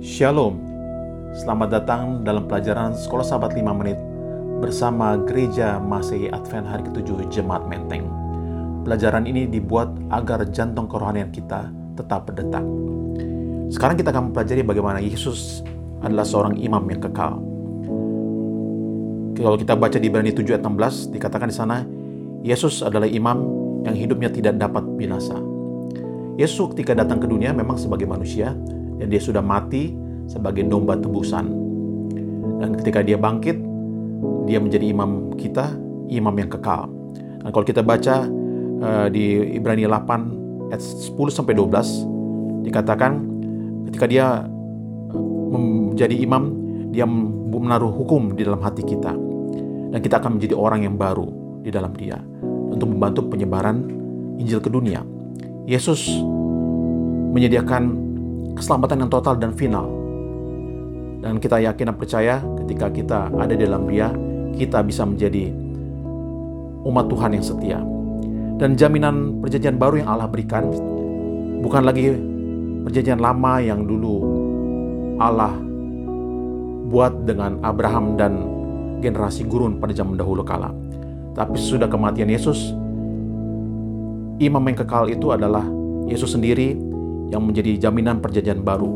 Shalom, selamat datang dalam pelajaran Sekolah Sahabat 5 Menit bersama Gereja Masehi Advent hari ke-7 Jemaat Menteng. Pelajaran ini dibuat agar jantung kerohanian kita tetap berdetak. Sekarang kita akan mempelajari bagaimana Yesus adalah seorang imam yang kekal. Kalau kita baca di Ibrani 7 ayat 16, dikatakan di sana, Yesus adalah imam yang hidupnya tidak dapat binasa. Yesus ketika datang ke dunia memang sebagai manusia, dan dia sudah mati sebagai domba tebusan. Dan ketika dia bangkit, dia menjadi imam kita, imam yang kekal. Dan kalau kita baca uh, di Ibrani 8 ayat 10 sampai 12 dikatakan ketika dia eh, menjadi imam, dia menaruh hukum di dalam hati kita. Dan kita akan menjadi orang yang baru di dalam dia untuk membantu penyebaran Injil ke dunia. Yesus menyediakan keselamatan yang total dan final. Dan kita yakin dan percaya ketika kita ada di dalam dia, kita bisa menjadi umat Tuhan yang setia. Dan jaminan perjanjian baru yang Allah berikan bukan lagi perjanjian lama yang dulu Allah buat dengan Abraham dan generasi gurun pada zaman dahulu kala. Tapi sudah kematian Yesus, imam yang kekal itu adalah Yesus sendiri yang menjadi jaminan perjanjian baru.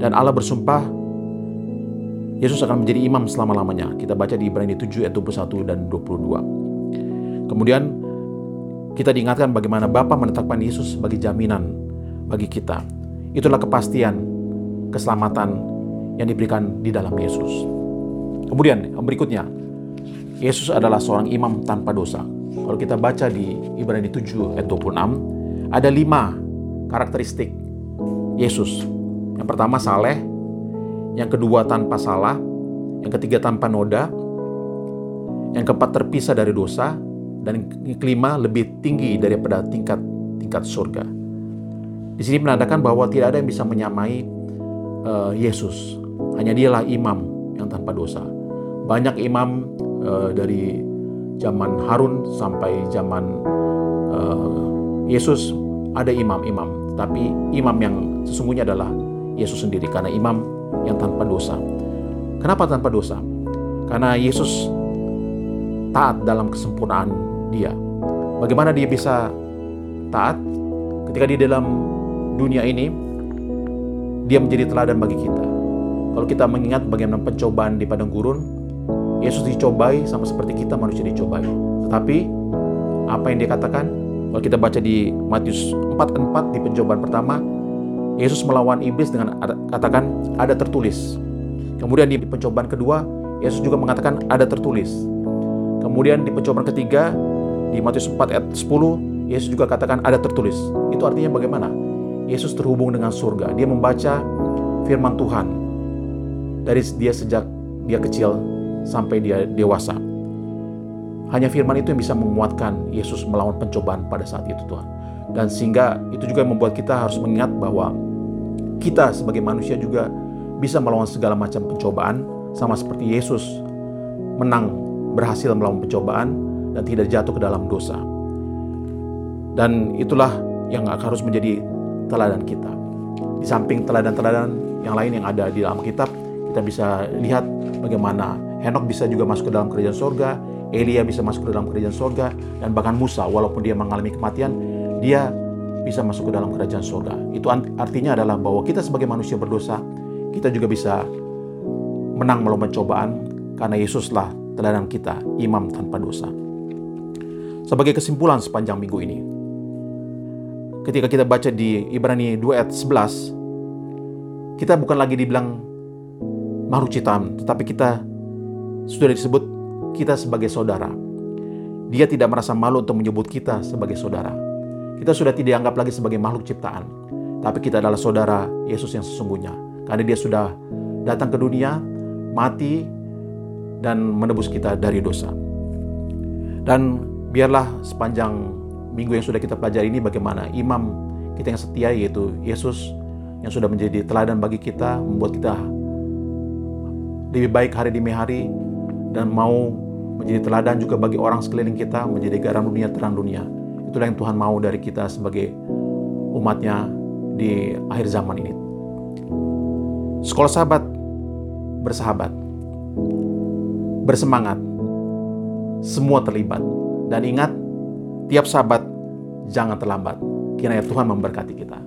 Dan Allah bersumpah Yesus akan menjadi imam selama-lamanya. Kita baca di Ibrani 7 ayat 21 dan 22. Kemudian kita diingatkan bagaimana Bapa menetapkan Yesus sebagai jaminan bagi kita. Itulah kepastian keselamatan yang diberikan di dalam Yesus. Kemudian yang berikutnya, Yesus adalah seorang imam tanpa dosa. Kalau kita baca di Ibrani 7 ayat 26, ada lima karakteristik Yesus. Yang pertama saleh, yang kedua tanpa salah, yang ketiga tanpa noda, yang keempat terpisah dari dosa, dan yang kelima lebih tinggi daripada tingkat tingkat surga. Di sini menandakan bahwa tidak ada yang bisa menyamai uh, Yesus. Hanya dialah imam yang tanpa dosa. Banyak imam uh, dari zaman Harun sampai zaman uh, Yesus ada imam-imam tapi imam yang sesungguhnya adalah Yesus sendiri karena imam yang tanpa dosa. Kenapa tanpa dosa? Karena Yesus taat dalam kesempurnaan dia. Bagaimana dia bisa taat ketika di dalam dunia ini dia menjadi teladan bagi kita. Kalau kita mengingat bagaimana pencobaan di padang gurun, Yesus dicobai sama seperti kita manusia dicobai. Tetapi apa yang dia katakan? Kalau kita baca di Matius 4:4 di pencobaan pertama, Yesus melawan iblis dengan katakan ada tertulis. Kemudian di pencobaan kedua, Yesus juga mengatakan ada tertulis. Kemudian di pencobaan ketiga di Matius 4 ayat 10, Yesus juga katakan ada tertulis. Itu artinya bagaimana? Yesus terhubung dengan surga. Dia membaca firman Tuhan dari dia sejak dia kecil sampai dia dewasa. Hanya firman itu yang bisa menguatkan Yesus melawan pencobaan pada saat itu Tuhan. Dan sehingga itu juga membuat kita harus mengingat bahwa kita sebagai manusia juga bisa melawan segala macam pencobaan sama seperti Yesus menang berhasil melawan pencobaan dan tidak jatuh ke dalam dosa. Dan itulah yang harus menjadi teladan kita. Di samping teladan-teladan yang lain yang ada di dalam kitab, kita bisa lihat bagaimana Henok bisa juga masuk ke dalam kerajaan sorga, Elia bisa masuk ke dalam kerajaan sorga, dan bahkan Musa, walaupun dia mengalami kematian, dia bisa masuk ke dalam kerajaan sorga. Itu artinya adalah bahwa kita sebagai manusia berdosa, kita juga bisa menang melawan cobaan karena Yesuslah teladan kita, imam tanpa dosa. Sebagai kesimpulan sepanjang minggu ini, ketika kita baca di Ibrani 2 ayat 11, kita bukan lagi dibilang makhluk tetapi kita sudah disebut kita sebagai saudara. Dia tidak merasa malu untuk menyebut kita sebagai saudara. Kita sudah tidak dianggap lagi sebagai makhluk ciptaan, tapi kita adalah saudara Yesus yang sesungguhnya. Karena dia sudah datang ke dunia, mati, dan menebus kita dari dosa. Dan biarlah sepanjang minggu yang sudah kita pelajari ini bagaimana imam kita yang setia yaitu Yesus yang sudah menjadi teladan bagi kita, membuat kita lebih baik hari demi hari dan mau menjadi teladan juga bagi orang sekeliling kita, menjadi garam dunia, terang dunia. Itulah yang Tuhan mau dari kita sebagai umatnya di akhir zaman ini. Sekolah sahabat, bersahabat, bersemangat, semua terlibat. Dan ingat, tiap sahabat jangan terlambat. Kiranya Tuhan memberkati kita.